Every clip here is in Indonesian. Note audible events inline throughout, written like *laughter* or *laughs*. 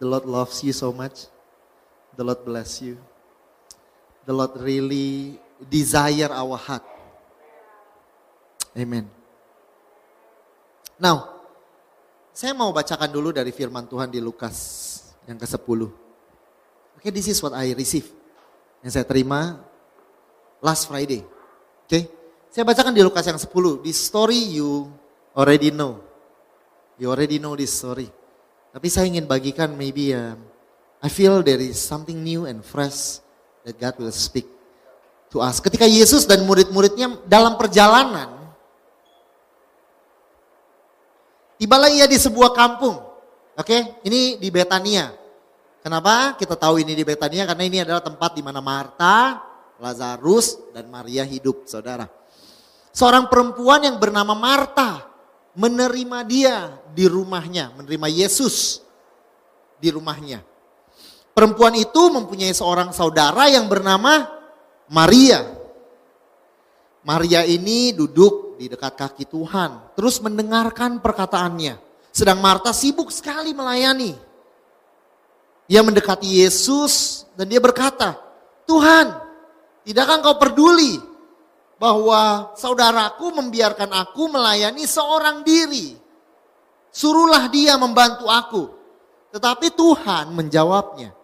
The Lord loves you so much. The Lord bless you. The Lord really desire our heart. Amen. Now, saya mau bacakan dulu dari firman Tuhan di Lukas yang ke-10. Oke, okay, this is what I receive. Yang saya terima last Friday. Oke, okay? saya bacakan di Lukas yang 10. This story you already know. You already know this story. Tapi saya ingin bagikan maybe uh, I feel there is something new and fresh that God will speak to us. Ketika Yesus dan murid-muridnya dalam perjalanan, tibalah ia di sebuah kampung. Oke, okay? ini di Betania. Kenapa kita tahu ini di Betania? Karena ini adalah tempat di mana Marta, Lazarus, dan Maria hidup, saudara. Seorang perempuan yang bernama Marta menerima dia di rumahnya, menerima Yesus di rumahnya. Perempuan itu mempunyai seorang saudara yang bernama Maria. Maria ini duduk di dekat kaki Tuhan, terus mendengarkan perkataannya. Sedang Marta sibuk sekali melayani. Ia mendekati Yesus dan dia berkata, Tuhan, tidakkah engkau peduli bahwa saudaraku membiarkan aku melayani seorang diri. Suruhlah dia membantu aku. Tetapi Tuhan menjawabnya,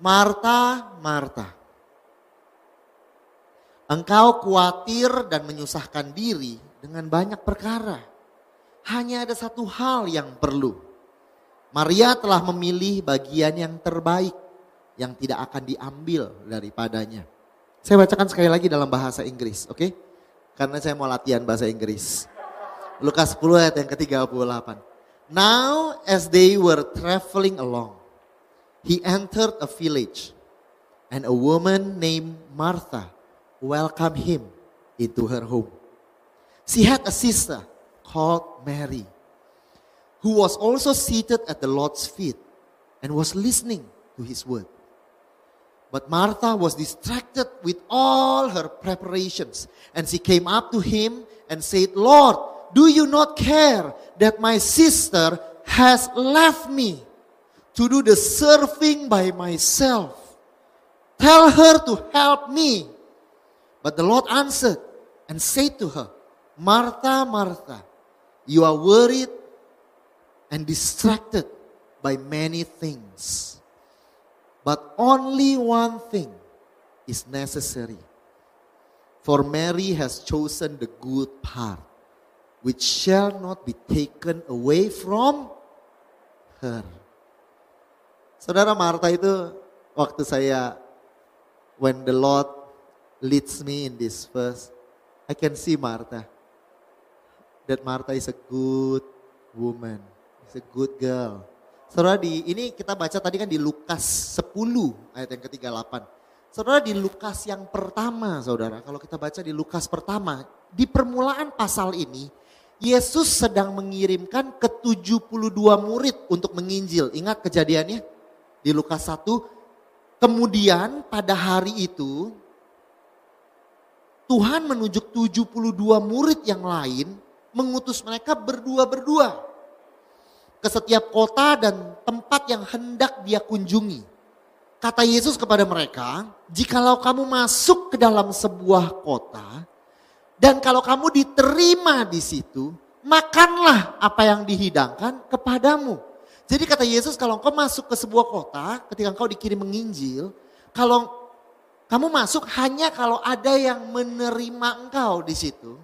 Marta, Marta, engkau khawatir dan menyusahkan diri dengan banyak perkara. Hanya ada satu hal yang perlu. Maria telah memilih bagian yang terbaik yang tidak akan diambil daripadanya. Saya bacakan sekali lagi dalam bahasa Inggris, oke? Okay? Karena saya mau latihan bahasa Inggris. Lukas 10 ayat yang ke-38. Now as they were traveling along, he entered a village and a woman named Martha welcomed him into her home. She had a sister called Mary who was also seated at the Lord's feet and was listening to his word. But Martha was distracted with all her preparations. And she came up to him and said, Lord, do you not care that my sister has left me to do the serving by myself? Tell her to help me. But the Lord answered and said to her, Martha, Martha, you are worried and distracted by many things but only one thing is necessary. For Mary has chosen the good part, which shall not be taken away from her. Saudara Marta itu waktu saya when the Lord leads me in this verse, I can see Martha. That Martha is a good woman, is a good girl. Saudara di ini kita baca tadi kan di Lukas 10 ayat yang ke-38. Saudara di Lukas yang pertama saudara, kalau kita baca di Lukas pertama, di permulaan pasal ini Yesus sedang mengirimkan ke 72 murid untuk menginjil. Ingat kejadiannya di Lukas 1. Kemudian pada hari itu Tuhan menunjuk 72 murid yang lain mengutus mereka berdua-berdua ke setiap kota dan tempat yang hendak dia kunjungi. Kata Yesus kepada mereka, jikalau kamu masuk ke dalam sebuah kota dan kalau kamu diterima di situ, makanlah apa yang dihidangkan kepadamu. Jadi kata Yesus kalau engkau masuk ke sebuah kota, ketika engkau dikirim menginjil, kalau kamu masuk hanya kalau ada yang menerima engkau di situ,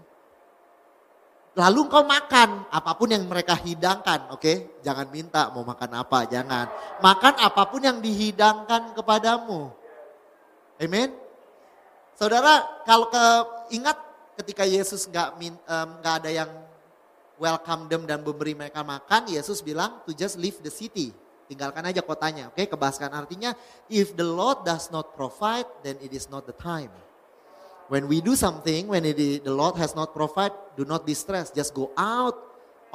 Lalu engkau makan apa pun yang mereka hidangkan, oke? Okay? Jangan minta mau makan apa, jangan. Makan apa pun yang dihidangkan kepadamu. Amin. Saudara, kalau ke ingat ketika Yesus nggak nggak um, ada yang welcome them dan memberi mereka makan, Yesus bilang to just leave the city. Tinggalkan aja kotanya, oke? Okay? Kebaskan artinya, if the Lord does not provide, then it is not the time. When we do something, when it, the Lord has not provide, do not be stressed. Just go out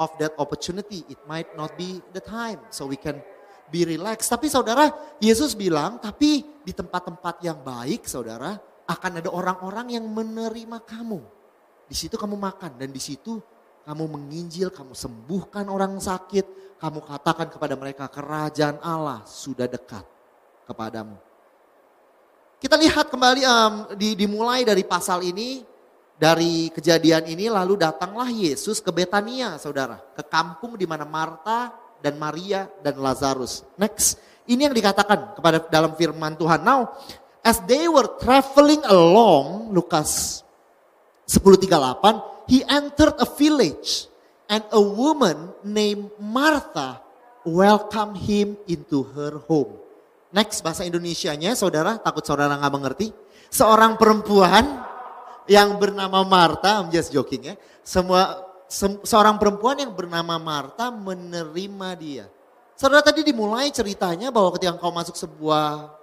of that opportunity. It might not be the time. So we can be relaxed. Tapi saudara, Yesus bilang, tapi di tempat-tempat yang baik, saudara, akan ada orang-orang yang menerima kamu. Di situ kamu makan dan di situ kamu menginjil, kamu sembuhkan orang sakit, kamu katakan kepada mereka kerajaan Allah sudah dekat kepadamu. Kita lihat kembali um, di, dimulai dari pasal ini, dari kejadian ini lalu datanglah Yesus ke Betania, saudara, ke kampung di mana Marta dan Maria dan Lazarus. Next, ini yang dikatakan kepada dalam firman Tuhan. Now, as they were traveling along, Lukas 10:38, he entered a village and a woman named Martha welcomed him into her home. Next bahasa Indonesianya saudara, takut saudara nggak mengerti. Seorang perempuan yang bernama Marta, I'm just joking ya. Semua se seorang perempuan yang bernama Marta menerima dia. Saudara tadi dimulai ceritanya bahwa ketika engkau masuk sebuah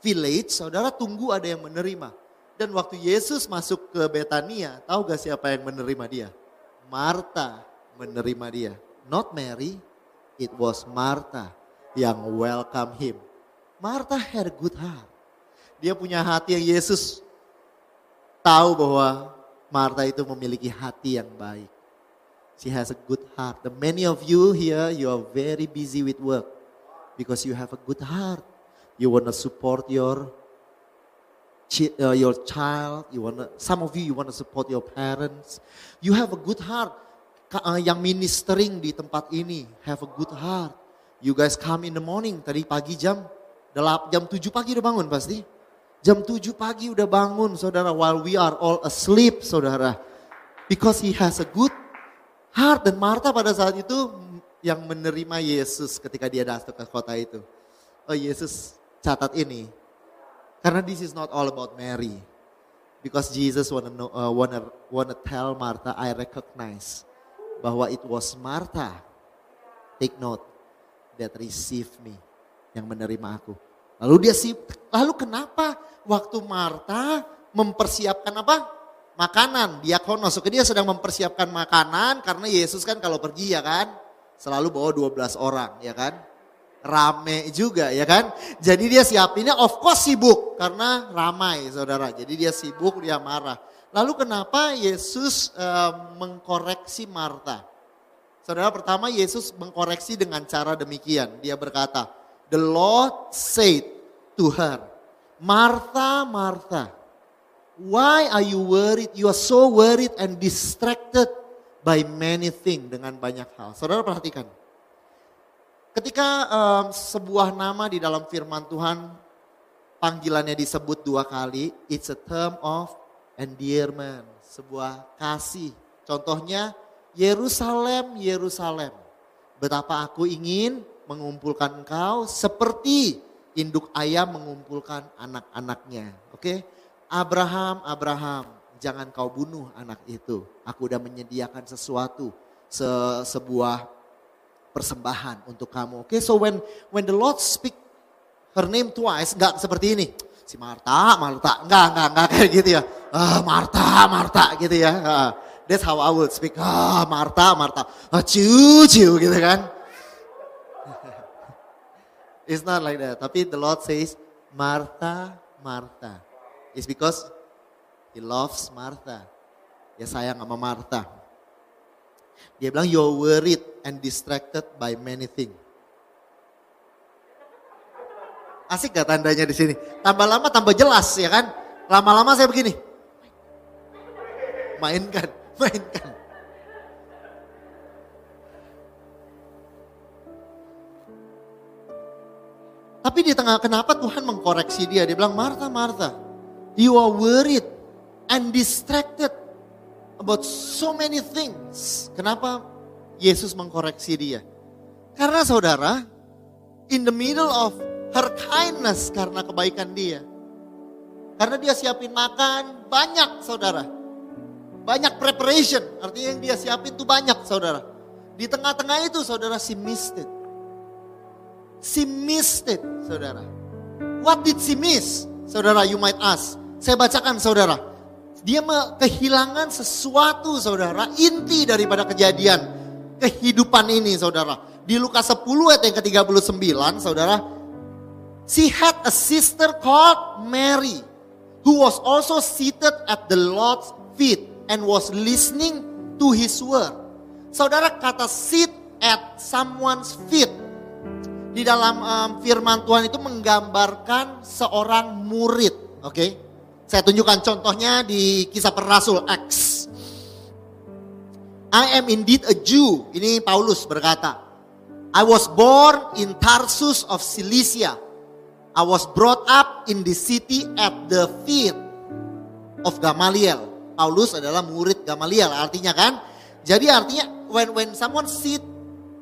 village, saudara tunggu ada yang menerima. Dan waktu Yesus masuk ke Betania, tahu gak siapa yang menerima dia? Marta menerima dia. Not Mary, it was Marta yang welcome him. Martha had a good heart. Dia punya hati yang Yesus tahu bahwa Martha itu memiliki hati yang baik. She has a good heart. The many of you here, you are very busy with work because you have a good heart. You want to support your uh, your child. You want some of you you want to support your parents. You have a good heart. Uh, yang ministering di tempat ini have a good heart. You guys come in the morning, tadi pagi jam jam 7 pagi udah bangun pasti. Jam 7 pagi udah bangun saudara, while we are all asleep saudara. Because he has a good heart. Dan Marta pada saat itu yang menerima Yesus ketika dia datang ke kota itu. Oh Yesus catat ini. Karena this is not all about Mary. Because Jesus wanna know, uh, wanna wanna tell Martha, I recognize bahwa it was Martha. Take note that receive me, yang menerima aku. Lalu dia sih, lalu kenapa waktu Marta mempersiapkan apa? Makanan, diakonos. Oke dia sedang mempersiapkan makanan karena Yesus kan kalau pergi ya kan, selalu bawa 12 orang ya kan. Rame juga ya kan. Jadi dia siapinnya of course sibuk karena ramai saudara. Jadi dia sibuk, dia marah. Lalu kenapa Yesus uh, mengkoreksi Marta? Saudara pertama Yesus mengkoreksi dengan cara demikian. Dia berkata, The Lord said to her, Martha, Martha, why are you worried? You are so worried and distracted by many things dengan banyak hal. Saudara perhatikan. Ketika um, sebuah nama di dalam firman Tuhan panggilannya disebut dua kali, it's a term of endearment, sebuah kasih. Contohnya Yerusalem, Yerusalem. Betapa aku ingin mengumpulkan engkau seperti induk ayam mengumpulkan anak-anaknya. Oke? Abraham, Abraham, jangan kau bunuh anak itu. Aku udah menyediakan sesuatu, se sebuah persembahan untuk kamu. Oke, so when when the Lord speak her name twice, enggak seperti ini. Si Marta, Marta, enggak, enggak, enggak kayak gitu ya. Ah, Marta, Marta gitu ya. Ah. That's how I would speak. Ah, Marta, Marta. Ah, ciu, ciu gitu kan. *laughs* It's not like that. Tapi the Lord says, Marta, Marta. It's because He loves Martha. Dia sayang sama Martha. Dia bilang, you're worried and distracted by many things. Asik gak tandanya di sini? Tambah lama tambah jelas ya kan? Lama-lama saya begini. Mainkan mainkan. Tapi di tengah kenapa Tuhan mengkoreksi dia? Dia bilang, Martha, Martha, you are worried and distracted about so many things. Kenapa Yesus mengkoreksi dia? Karena saudara, in the middle of her kindness karena kebaikan dia. Karena dia siapin makan banyak saudara banyak preparation. Artinya yang dia siapin tuh banyak saudara. Di tengah-tengah itu saudara si missed it. She missed it saudara. What did she miss? Saudara you might ask. Saya bacakan saudara. Dia kehilangan sesuatu saudara. Inti daripada kejadian kehidupan ini saudara. Di Lukas 10 ayat yang ke-39 saudara. She had a sister called Mary who was also seated at the Lord's feet and was listening to his word. Saudara kata sit at someone's feet di dalam um, firman Tuhan itu menggambarkan seorang murid, oke? Okay? Saya tunjukkan contohnya di kisah per Rasul X. I am indeed a Jew. Ini Paulus berkata. I was born in Tarsus of Cilicia. I was brought up in the city at the feet of Gamaliel. Paulus adalah murid Gamaliel artinya kan. Jadi artinya when when someone sit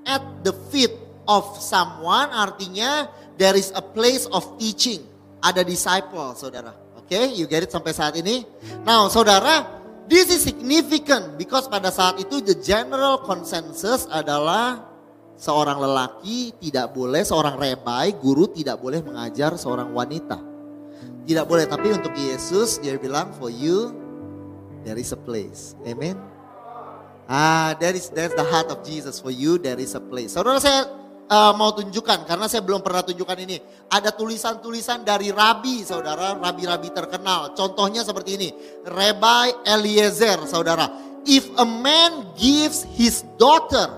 at the feet of someone artinya there is a place of teaching. Ada disciple saudara. Oke, okay, you get it sampai saat ini. Now saudara, this is significant because pada saat itu the general consensus adalah seorang lelaki tidak boleh, seorang rebai, guru tidak boleh mengajar seorang wanita. Tidak boleh, tapi untuk Yesus dia bilang for you there is a place. Amen. Ah, that is that's the heart of Jesus for you. There is a place. Saudara saya uh, mau tunjukkan karena saya belum pernah tunjukkan ini. Ada tulisan-tulisan dari rabi, saudara, rabi-rabi terkenal. Contohnya seperti ini. Rabbi Eliezer, saudara. If a man gives his daughter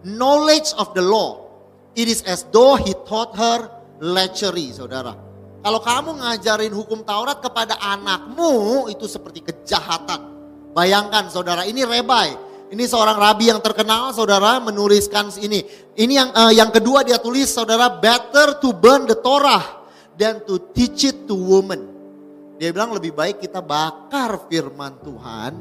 knowledge of the law, it is as though he taught her lechery, saudara. Kalau kamu ngajarin hukum Taurat kepada anakmu itu seperti kejahatan. Bayangkan saudara, ini rebai. Ini seorang rabi yang terkenal, saudara menuliskan ini. Ini yang uh, yang kedua dia tulis, saudara, better to burn the Torah than to teach it to women. Dia bilang lebih baik kita bakar firman Tuhan.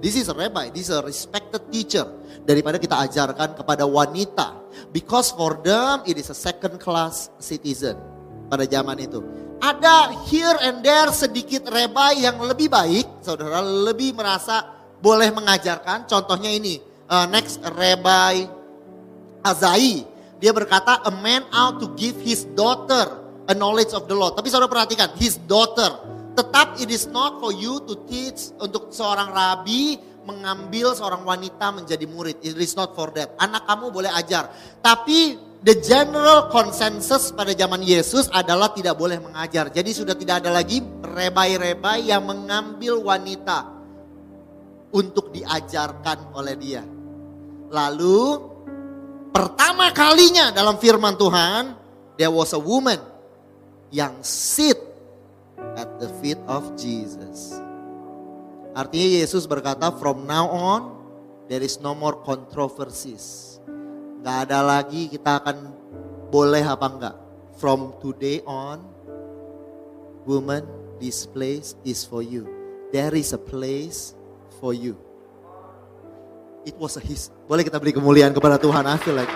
This is a rabbi, this is a respected teacher. Daripada kita ajarkan kepada wanita. Because for them it is a second class citizen pada zaman itu. Ada here and there sedikit rebai yang lebih baik, saudara lebih merasa boleh mengajarkan. Contohnya ini, uh, next rebai Azai. Dia berkata, a man out to give his daughter a knowledge of the law. Tapi saudara perhatikan, his daughter. Tetap it is not for you to teach untuk seorang rabi mengambil seorang wanita menjadi murid. It is not for that. Anak kamu boleh ajar. Tapi the general consensus pada zaman Yesus adalah tidak boleh mengajar. Jadi sudah tidak ada lagi rebai-rebai yang mengambil wanita untuk diajarkan oleh dia. Lalu pertama kalinya dalam firman Tuhan, there was a woman yang sit at the feet of Jesus. Artinya Yesus berkata, from now on there is no more controversies Gak ada lagi kita akan boleh apa enggak. From today on, woman, this place is for you. There is a place for you. It was a his. Boleh kita beri kemuliaan kepada Tuhan. I feel like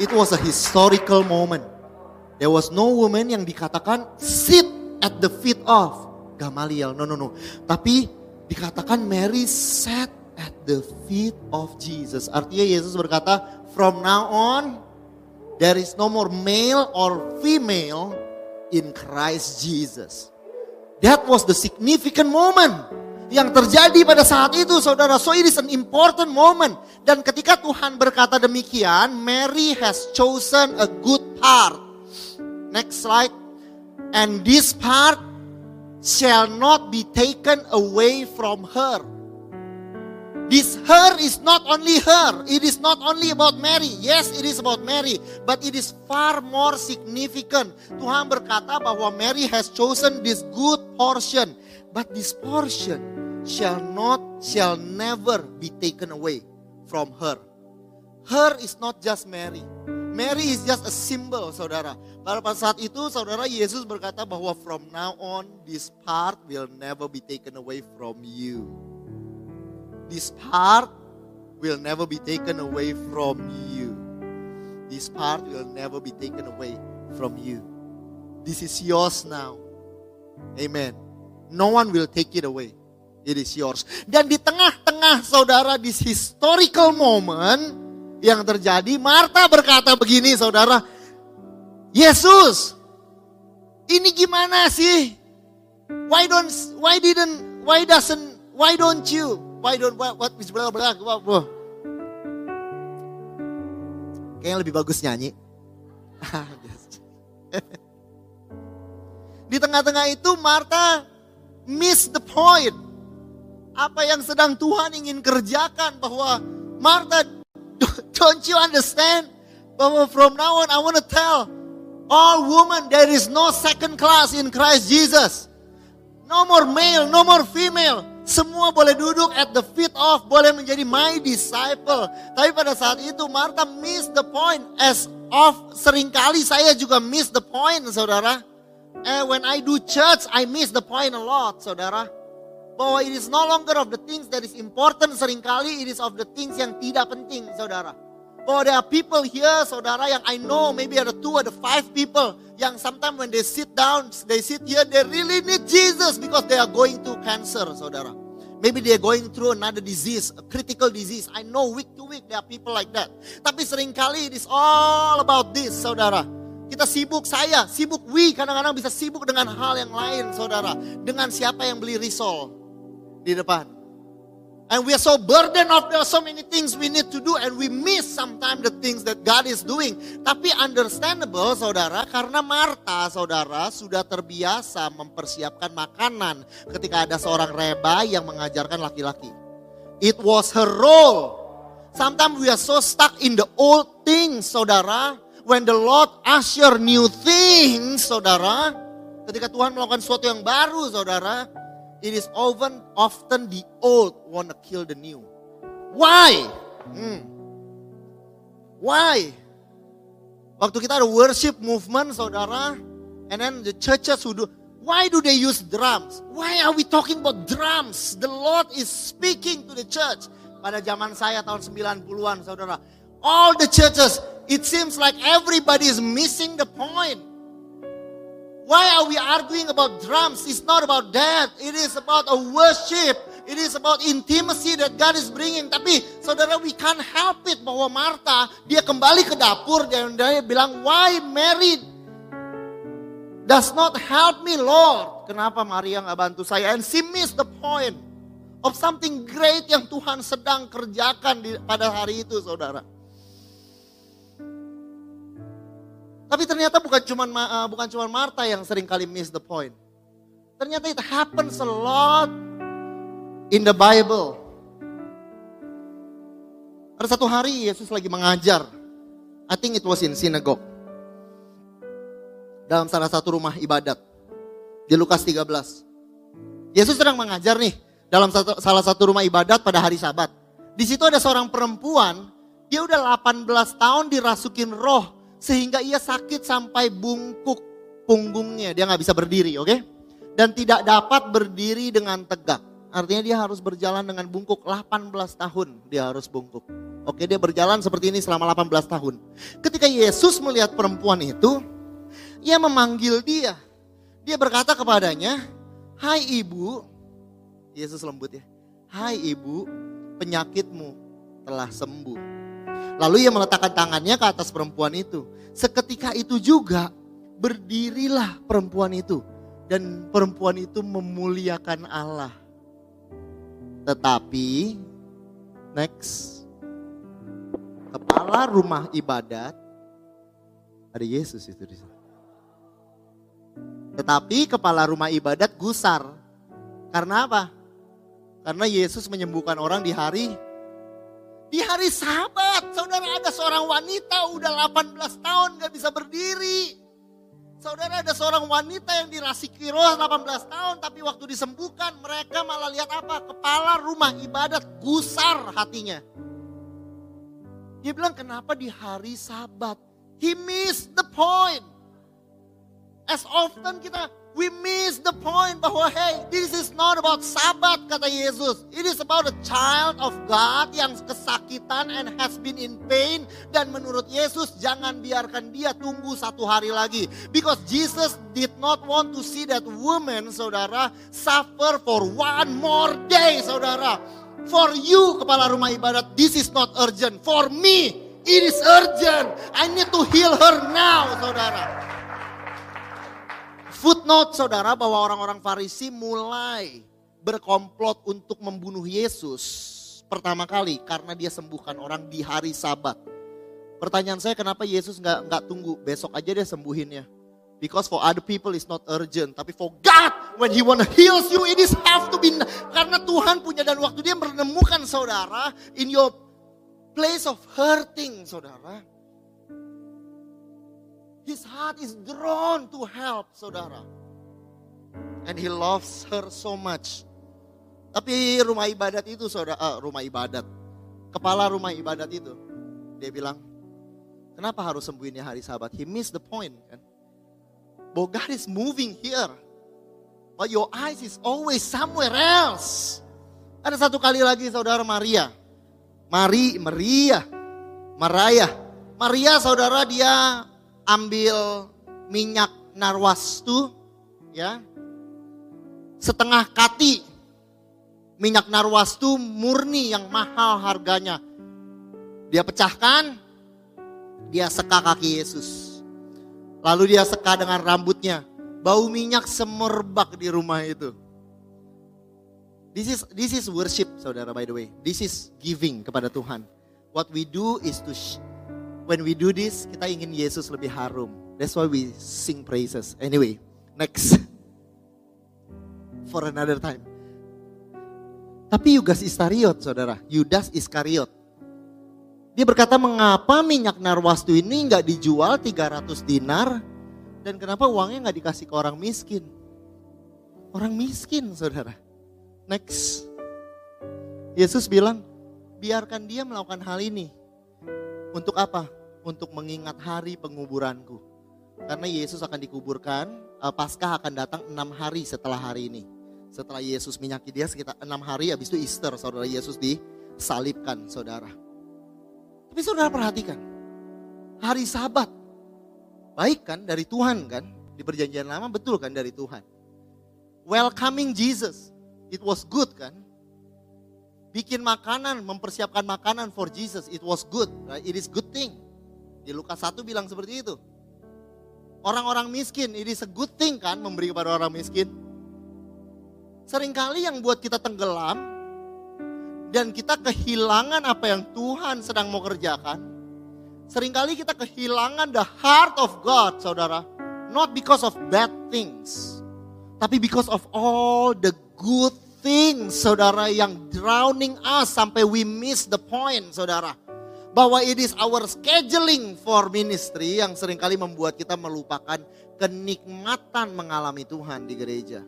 it was a historical moment. There was no woman yang dikatakan sit at the feet of Gamaliel. No, no, no. Tapi dikatakan Mary sat at the feet of Jesus. Artinya Yesus berkata, from now on there is no more male or female in Christ Jesus. That was the significant moment yang terjadi pada saat itu saudara. So it is an important moment. Dan ketika Tuhan berkata demikian, Mary has chosen a good part. Next slide. And this part shall not be taken away from her. This her is not only her. It is not only about Mary. Yes, it is about Mary. But it is far more significant. Tuhan berkata bahwa Mary has chosen this good portion. But this portion shall not, shall never be taken away from her. Her is not just Mary. Mary is just a symbol, saudara. Pada saat itu, saudara Yesus berkata bahwa from now on, this part will never be taken away from you. This part will never be taken away from you. This part will never be taken away from you. This is yours now. Amen. No one will take it away. It is yours. Dan di tengah-tengah saudara di historical moment yang terjadi, Marta berkata begini saudara, Yesus, ini gimana sih? Why don't, why didn't, why doesn't, why don't you, why don't, what, what is blah blah blah blah. Kayaknya lebih bagus nyanyi. *laughs* Di tengah-tengah itu Marta miss the point. Apa yang sedang Tuhan ingin kerjakan bahwa Marta don't you understand bahwa from now on I want to tell all women there is no second class in Christ Jesus. No more male, no more female. Semua boleh duduk at the feet of, boleh menjadi my disciple. Tapi pada saat itu Marta miss the point as of sering kali saya juga miss the point saudara. And when I do church, I miss the point a lot saudara. Bahwa it is no longer of the things that is important sering kali, it is of the things yang tidak penting saudara. Bahwa there are people here saudara yang I know maybe ada two ada five people yang sometimes when they sit down, they sit here, they really need Jesus because they are going through cancer, saudara. Maybe they are going through another disease, a critical disease. I know week to week there are people like that. Tapi sering kali it is all about this, saudara. Kita sibuk, saya sibuk, we kadang-kadang bisa sibuk dengan hal yang lain, saudara. Dengan siapa yang beli risol di depan. And we are so burdened of there are so many things we need to do and we miss sometimes the things that God is doing. Tapi understandable saudara karena Marta saudara sudah terbiasa mempersiapkan makanan ketika ada seorang reba yang mengajarkan laki-laki. It was her role. Sometimes we are so stuck in the old things saudara. When the Lord usher new things saudara. Ketika Tuhan melakukan sesuatu yang baru saudara it is often often the old wanna kill the new. Why? Hmm. Why? Waktu kita ada worship movement, saudara, and then the churches who do, why do they use drums? Why are we talking about drums? The Lord is speaking to the church. Pada zaman saya tahun 90-an, saudara. All the churches, it seems like everybody is missing the point. Why are we arguing about drums? It's not about that. It is about a worship. It is about intimacy that God is bringing. Tapi saudara we can't help it bahwa Marta dia kembali ke dapur dan dia bilang why Mary does not help me Lord. Kenapa Maria nggak bantu saya? And she missed the point of something great yang Tuhan sedang kerjakan di, pada hari itu saudara. Tapi ternyata bukan cuma uh, bukan cuma Marta yang sering kali miss the point. Ternyata it happens a lot in the Bible. Ada satu hari Yesus lagi mengajar. I think it was in synagogue. Dalam salah satu rumah ibadat. Di Lukas 13. Yesus sedang mengajar nih dalam satu, salah satu rumah ibadat pada hari sabat. Di situ ada seorang perempuan, dia udah 18 tahun dirasukin roh sehingga ia sakit sampai bungkuk punggungnya. Dia nggak bisa berdiri, oke? Okay? Dan tidak dapat berdiri dengan tegak. Artinya dia harus berjalan dengan bungkuk 18 tahun dia harus bungkuk. Oke dia berjalan seperti ini selama 18 tahun. Ketika Yesus melihat perempuan itu, ia memanggil dia. Dia berkata kepadanya, Hai ibu, Yesus lembut ya. Hai ibu, penyakitmu telah sembuh. Lalu ia meletakkan tangannya ke atas perempuan itu. Seketika itu juga berdirilah perempuan itu. Dan perempuan itu memuliakan Allah. Tetapi, next, kepala rumah ibadat, ada Yesus itu di sana. Tetapi kepala rumah ibadat gusar. Karena apa? Karena Yesus menyembuhkan orang di hari di hari sahabat, saudara ada seorang wanita udah 18 tahun gak bisa berdiri. Saudara ada seorang wanita yang dirasiki roh 18 tahun tapi waktu disembuhkan mereka malah lihat apa? Kepala rumah ibadat gusar hatinya. Dia bilang kenapa di hari sabat? He missed the point. As often kita We miss the point bahwa hey, this is not about sabat kata Yesus. It is about a child of God yang kesakitan and has been in pain. Dan menurut Yesus jangan biarkan dia tunggu satu hari lagi. Because Jesus did not want to see that woman saudara suffer for one more day saudara. For you kepala rumah ibadat this is not urgent. For me it is urgent. I need to heal her now saudara. Footnote saudara bahwa orang-orang Farisi mulai berkomplot untuk membunuh Yesus pertama kali karena dia sembuhkan orang di hari Sabat. Pertanyaan saya kenapa Yesus nggak nggak tunggu besok aja dia sembuhinnya? Because for other people it's not urgent, tapi for God when He wanna heal you it is have to be karena Tuhan punya dan waktu dia menemukan saudara in your place of hurting saudara. His heart is drawn to help, saudara. And he loves her so much. Tapi rumah ibadat itu, saudara, uh, rumah ibadat. Kepala rumah ibadat itu, dia bilang, kenapa harus sembuhinnya hari sabat? He missed the point, kan? Bahwa God is moving here. But your eyes is always somewhere else. Ada satu kali lagi saudara Maria. Mari, Maria, Maria. Maria saudara dia ambil minyak narwastu ya. Setengah kati minyak narwastu murni yang mahal harganya. Dia pecahkan dia seka kaki Yesus. Lalu dia seka dengan rambutnya. Bau minyak semerbak di rumah itu. This is this is worship saudara by the way. This is giving kepada Tuhan. What we do is to when we do this, kita ingin Yesus lebih harum. That's why we sing praises. Anyway, next. For another time. Tapi Yudas Iskariot, saudara. Yudas Iskariot. Dia berkata, mengapa minyak narwastu ini nggak dijual 300 dinar? Dan kenapa uangnya nggak dikasih ke orang miskin? Orang miskin, saudara. Next. Yesus bilang, biarkan dia melakukan hal ini. Untuk apa? Untuk mengingat hari penguburanku. Karena Yesus akan dikuburkan, uh, Paskah akan datang enam hari setelah hari ini. Setelah Yesus minyaki dia sekitar enam hari, habis itu Easter, saudara Yesus disalibkan, saudara. Tapi saudara perhatikan, hari Sabat, baik kan dari Tuhan kan? Di perjanjian lama betul kan dari Tuhan. Welcoming Jesus, it was good kan? Bikin makanan, mempersiapkan makanan for Jesus, it was good, right? it is good thing. Di Lukas 1 bilang seperti itu. Orang-orang miskin, ini is good thing kan memberi kepada orang miskin. Seringkali yang buat kita tenggelam dan kita kehilangan apa yang Tuhan sedang mau kerjakan. Seringkali kita kehilangan the heart of God, saudara. Not because of bad things. Tapi because of all the good things, saudara, yang drowning us sampai we miss the point, saudara bahwa it is our scheduling for ministry yang sering kali membuat kita melupakan kenikmatan mengalami Tuhan di gereja.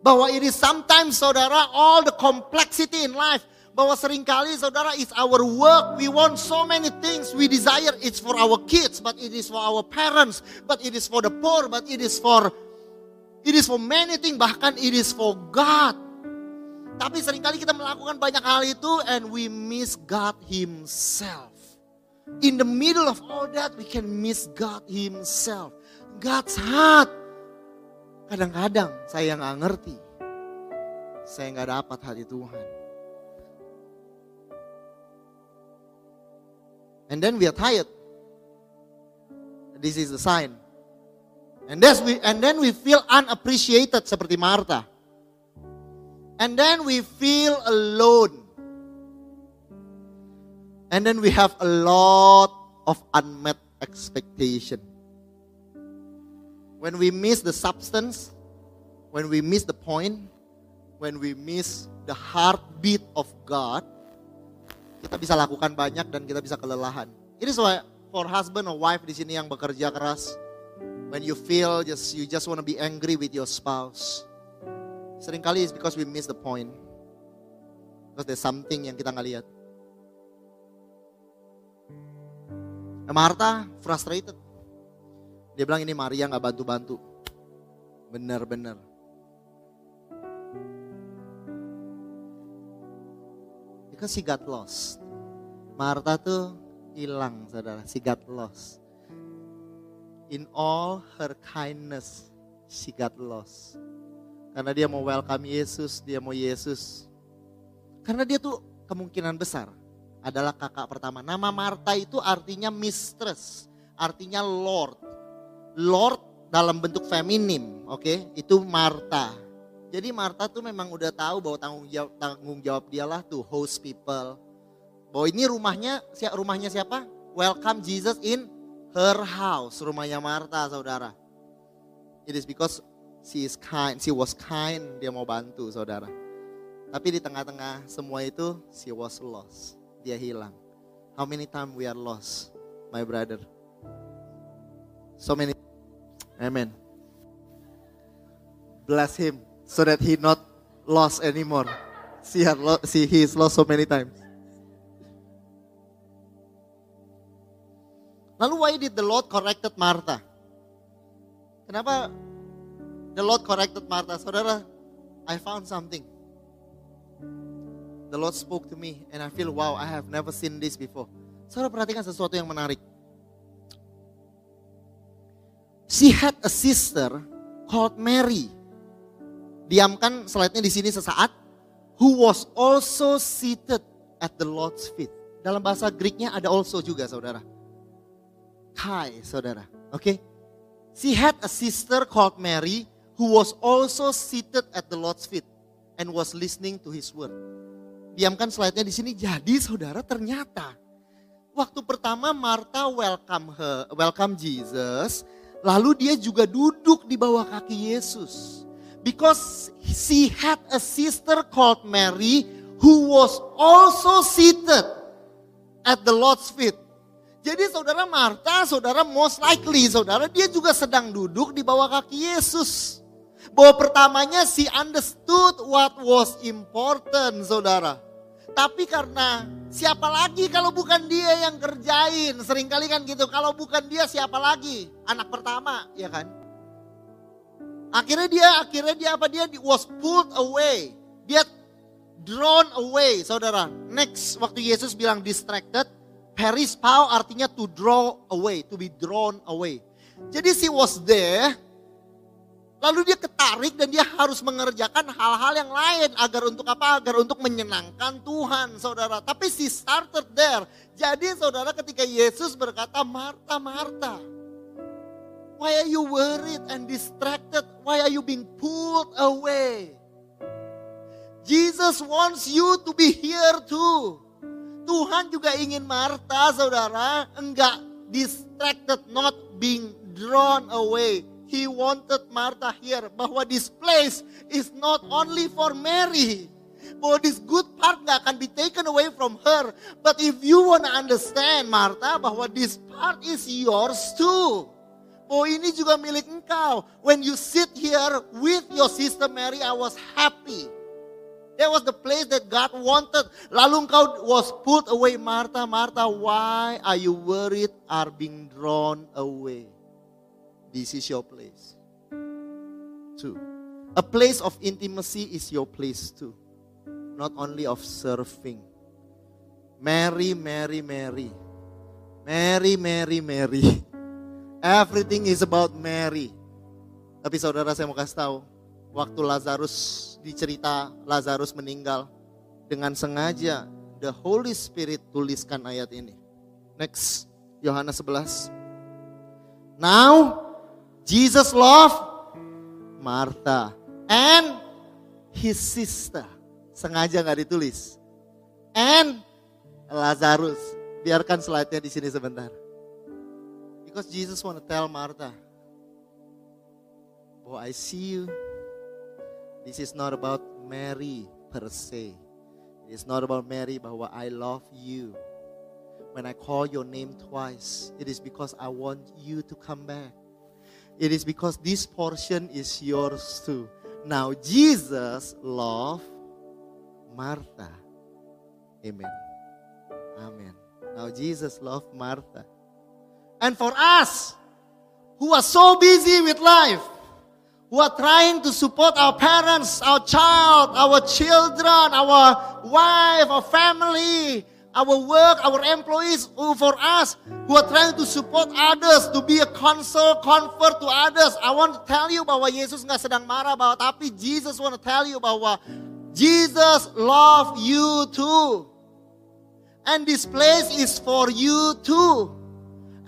Bahwa it is sometimes saudara all the complexity in life. Bahwa sering kali saudara is our work. We want so many things. We desire it's for our kids but it is for our parents. But it is for the poor but it is for it is for many things. Bahkan it is for God tapi sering kali kita melakukan banyak hal itu and we miss God himself. In the middle of all that we can miss God himself. God's heart. Kadang-kadang saya nggak ngerti. Saya nggak dapat hati Tuhan. And then we are tired. This is the sign. And, we, and then we feel unappreciated seperti Martha. And then we feel alone. And then we have a lot of unmet expectation. When we miss the substance, when we miss the point, when we miss the heartbeat of God, kita bisa lakukan banyak dan kita bisa kelelahan. It is why for husband or wife di sini yang bekerja keras, when you feel just you just want to be angry with your spouse, Seringkali is because we miss the point. Because there's something yang kita nggak lihat. Marta frustrated. Dia bilang ini Maria nggak bantu-bantu. Benar-benar. Because she got lost. Marta tuh hilang saudara, she got lost. In all her kindness, she got lost. Karena dia mau welcome Yesus, dia mau Yesus. Karena dia tuh kemungkinan besar adalah kakak pertama. Nama Marta itu artinya mistress, artinya Lord. Lord dalam bentuk feminim, oke? Okay? Itu Marta. Jadi Marta tuh memang udah tahu bahwa tanggung jawab tanggung jawab dialah tuh host people. Bahwa ini rumahnya rumahnya siapa? Welcome Jesus in her house, rumahnya Marta, Saudara. It is because she is kind, she was kind, dia mau bantu, Saudara. Tapi di tengah-tengah semua itu she was lost. Dia hilang. How many time we are lost, my brother? So many. Amen. Bless him so that he not lost anymore. See, see he is lost so many times. Lalu why did the Lord corrected Martha? Kenapa the Lord corrected Martha? Saudara, I found something. The Lord spoke to me and I feel wow, I have never seen this before. Saudara perhatikan sesuatu yang menarik. She had a sister called Mary. Diamkan slide-nya di sini sesaat. Who was also seated at the Lord's feet. Dalam bahasa Greeknya ada also juga saudara. Kai saudara. Oke. Okay? She had a sister called Mary who was also seated at the Lord's feet and was listening to his word. Diamkan slide-nya di sini. Jadi saudara ternyata waktu pertama Martha welcome her, welcome Jesus Lalu dia juga duduk di bawah kaki Yesus. Because she had a sister called Mary who was also seated at the Lord's feet. Jadi saudara Marta, saudara most likely, saudara dia juga sedang duduk di bawah kaki Yesus. Bahwa pertamanya she understood what was important, saudara. Tapi karena siapa lagi kalau bukan dia yang kerjain? Seringkali kan gitu, kalau bukan dia siapa lagi? Anak pertama, ya kan? Akhirnya dia, akhirnya dia apa? Dia was pulled away. Dia drawn away, saudara. Next, waktu Yesus bilang distracted, pau artinya to draw away, to be drawn away. Jadi she was there, Lalu dia ketarik dan dia harus mengerjakan hal-hal yang lain agar untuk apa? Agar untuk menyenangkan Tuhan, saudara. Tapi si started there. Jadi saudara ketika Yesus berkata, Marta, Marta. Why are you worried and distracted? Why are you being pulled away? Jesus wants you to be here too. Tuhan juga ingin Marta, saudara, enggak distracted, not being drawn away He wanted Martha here bahwa this place is not only for Mary. Bahwa this good part gak akan be taken away from her. But if you want to understand Martha bahwa this part is yours too. Bahwa ini juga milik engkau. When you sit here with your sister Mary, I was happy. That was the place that God wanted. Lalu engkau was put away, Martha, Martha, why are you worried are being drawn away? This is your place. Two. A place of intimacy is your place too. Not only of serving. Mary, Mary, Mary. Mary, Mary, Mary. Everything is about Mary. Tapi saudara saya mau kasih tahu. Waktu Lazarus dicerita Lazarus meninggal. Dengan sengaja the Holy Spirit tuliskan ayat ini. Next, Yohanes 11. Now Jesus loved Martha and his sister. Sengaja nggak ditulis. And Lazarus. Biarkan slide-nya di sini sebentar. Because Jesus want to tell Martha, Oh, I see you. This is not about Mary per se. It's not about Mary bahwa I love you. When I call your name twice, it is because I want you to come back. It is because this portion is yours too. Now Jesus loved Martha. Amen. Amen. Now Jesus loved Martha. And for us who are so busy with life, who are trying to support our parents, our child, our children, our wife, our family, our work, our employees, who for us who are trying to support others, to be a console, comfort to others. I want to tell you bahwa Yesus nggak sedang marah bahwa tapi Jesus want to tell you bahwa Jesus love you too. And this place is for you too.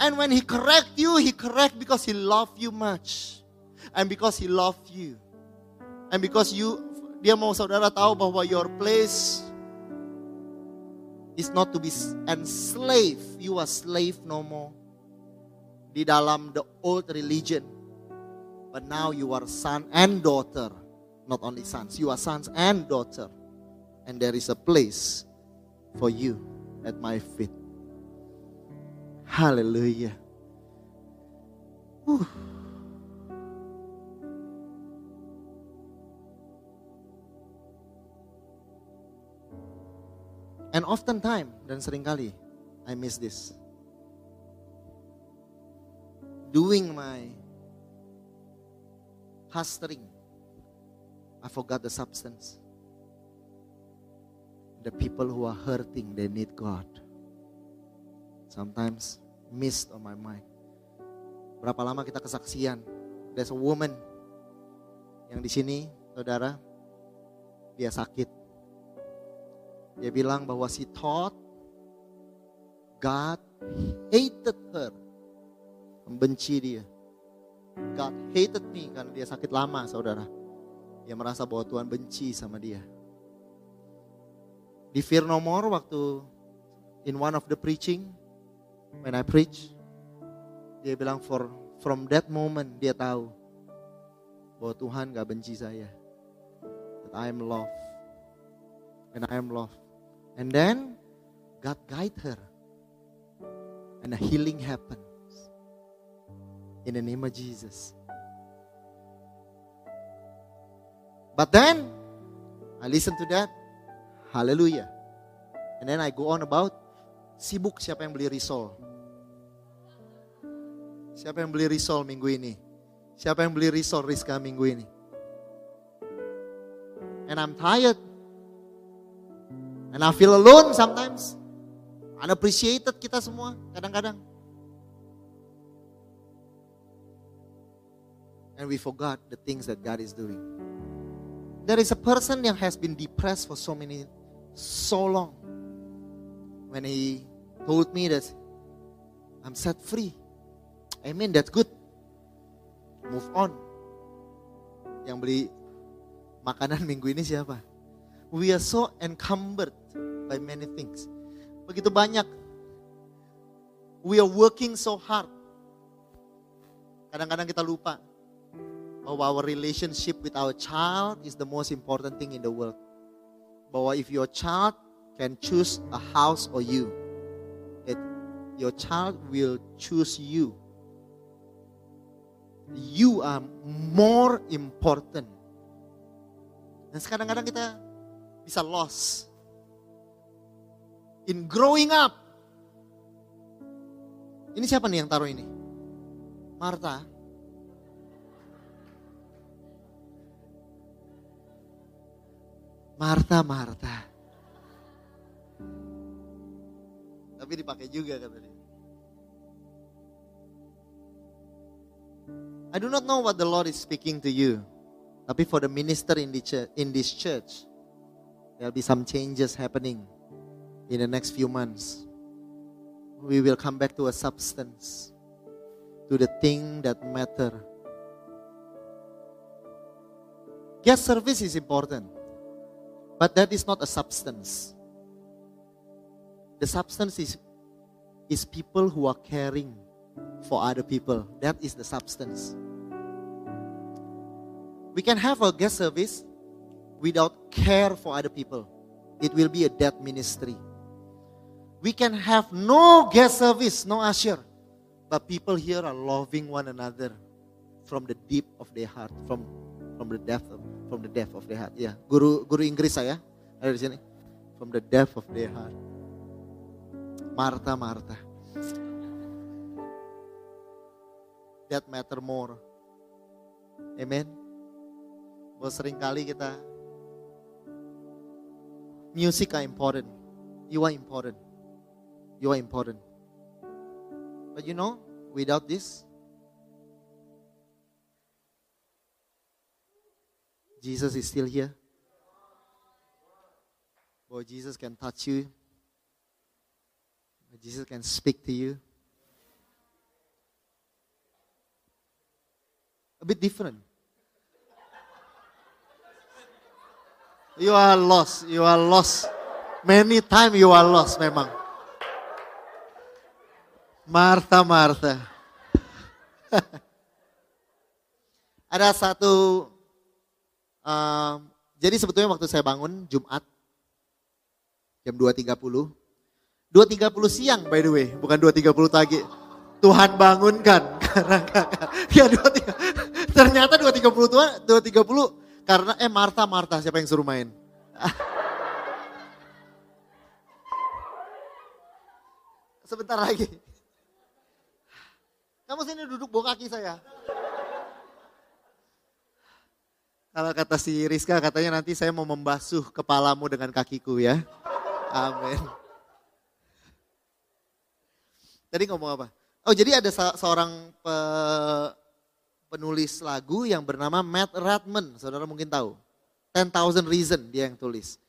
And when he correct you, he correct because he love you much. And because he love you. And because you, dia mau saudara tahu bahwa your place is not to be enslaved. You are slave no more. Di dalam the old religion. But now you are son and daughter. Not only sons, you are sons and daughter. And there is a place for you at my feet. Hallelujah. Whew. And often time dan sering kali I miss this. Doing my pastoring, I forgot the substance. The people who are hurting, they need God. Sometimes missed on my mind. Berapa lama kita kesaksian? There's a woman yang di sini, saudara, dia sakit. Dia bilang bahwa si thought God hated her. Membenci dia. God hated me karena dia sakit lama, saudara. Dia merasa bahwa Tuhan benci sama dia. Di Fear No More waktu in one of the preaching, when I preach, dia bilang for from that moment dia tahu bahwa Tuhan gak benci saya. That I am loved. And I am loved. And then God guide her. And a healing happens. In the name of Jesus. But then I listen to that. Hallelujah. And then I go on about sibuk siapa yang beli risol. Siapa yang beli risol minggu ini? Siapa yang beli risol Rizka minggu ini? And I'm tired. And I feel alone sometimes. Unappreciated kita semua kadang-kadang. And we forgot the things that God is doing. There is a person yang has been depressed for so many, so long. When he told me that I'm set free. I mean that's good. Move on. Yang beli makanan *laughs* minggu ini siapa? We are so encumbered by many things. Begitu banyak. We are working so hard. Kadang-kadang kita lupa bahwa our relationship with our child is the most important thing in the world. Bahwa if your child can choose a house or you, that your child will choose you. You are more important. Dan kadang-kadang kita bisa lost in growing up. Ini siapa nih yang taruh ini? Marta. Marta, Marta. Tapi dipakai juga kata dia. I do not know what the Lord is speaking to you. Tapi for the minister in, the church, in this church, there'll be some changes happening in the next few months. We will come back to a substance, to the thing that matter. Guest service is important, but that is not a substance. The substance is, is people who are caring for other people. That is the substance. We can have a guest service without care for other people. It will be a dead ministry. We can have no guest service, no usher, but people here are loving one another from the deep of their heart, from from the depth of, from the depth of their heart. Ya, guru guru Inggris saya ada di sini. From the depth of their heart. Marta, Marta. That matter more. Amen. Bahwa sering kali kita music are important. You are important. You are important. But you know, without this, Jesus is still here. Boy, Jesus can touch you. Jesus can speak to you. A bit different. You are lost. You are lost. Many times you are lost memang. Martha, Martha. *laughs* Ada satu, um, jadi sebetulnya waktu saya bangun Jumat, jam 2.30, 2.30 siang by the way, bukan 2.30 pagi. Tuhan bangunkan *laughs* karena ya 2.30, *laughs* ternyata 2.30 Tuhan, 2.30 karena eh Martha, Martha siapa yang suruh main? Sebentar lagi. Kamu sini duduk bawa kaki saya. *laughs* Kalau kata si Rizka katanya nanti saya mau membasuh kepalamu dengan kakiku ya. Amin. Tadi ngomong apa? Oh jadi ada seorang pe, penulis lagu yang bernama Matt Radman. Saudara mungkin tahu. 10,000 Reason dia yang tulis.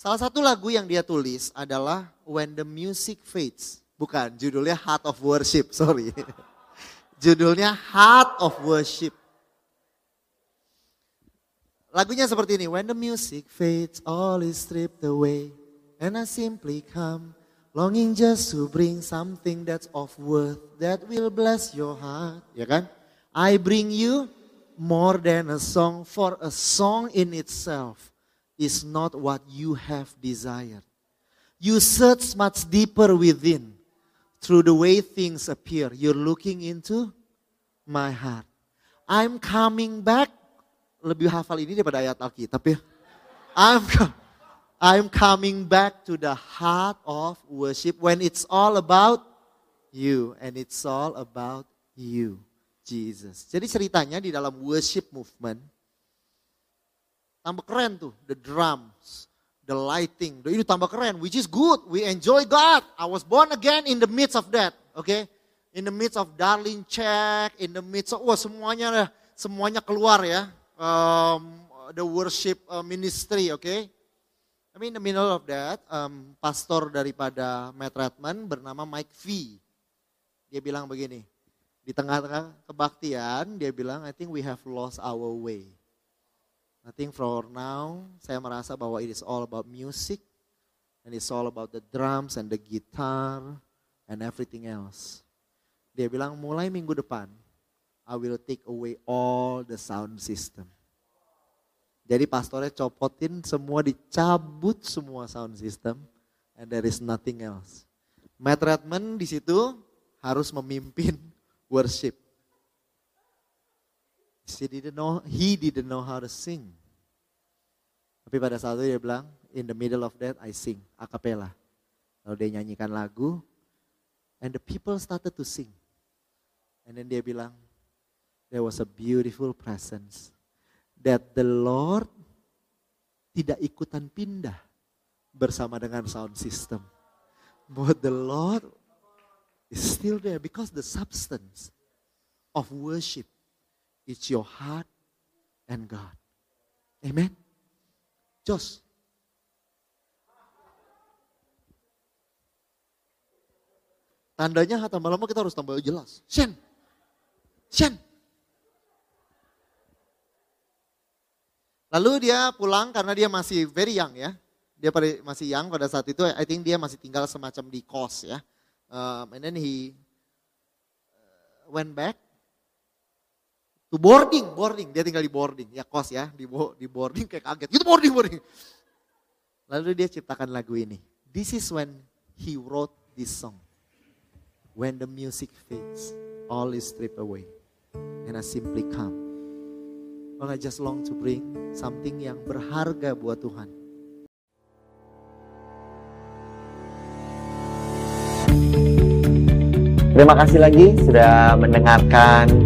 Salah satu lagu yang dia tulis adalah When the Music Fades. Bukan, judulnya Heart of Worship, sorry. *laughs* Judulnya Heart of Worship. Lagunya seperti ini. When the music fades, all is stripped away. And I simply come, longing just to bring something that's of worth that will bless your heart. Ya kan? I bring you more than a song, for a song in itself is not what you have desired. You search much deeper within through the way things appear. You're looking into my heart. I'm coming back. Lebih hafal ini daripada ayat Alkitab ya. I'm, I'm coming back to the heart of worship when it's all about you. And it's all about you, Jesus. Jadi ceritanya di dalam worship movement, tambah keren tuh, the drums, the lighting, itu tambah keren, which is good. We enjoy God. I was born again in the midst of that? Okay? In the midst of darling check, in the midst of, wah semuanya semuanya keluar ya. Um, the worship uh, ministry? Okay? I mean in the middle of that, um, pastor daripada Matt Redman bernama Mike V. Dia bilang begini, di tengah-tengah kebaktian, dia bilang, I think we have lost our way. I think for now, saya merasa bahwa it is all about music, and it's all about the drums and the guitar, and everything else. Dia bilang, mulai minggu depan, I will take away all the sound system. Jadi pastornya copotin semua, dicabut semua sound system, and there is nothing else. Matt Redman di situ harus memimpin *laughs* worship. He didn't know, he didn't know how to sing. Tapi pada saat itu dia bilang, in the middle of that I sing, a cappella. Lalu dia nyanyikan lagu, and the people started to sing. And then dia bilang, there was a beautiful presence that the Lord tidak ikutan pindah bersama dengan sound system. But the Lord is still there because the substance of worship is your heart and God. Amen. Jos. Tandanya tambah lama kita harus tambah jelas. Shen. Shen. Lalu dia pulang karena dia masih very young ya. Dia masih young pada saat itu, I think dia masih tinggal semacam di kos ya. Um, and then he uh, went back to boarding, boarding. Dia tinggal di boarding, ya kos ya, di, di boarding kayak kaget. Itu boarding, boarding. Lalu dia ciptakan lagu ini. This is when he wrote this song. When the music fades, all is stripped away. And I simply come. Well, I just long to bring something yang berharga buat Tuhan. Terima kasih lagi sudah mendengarkan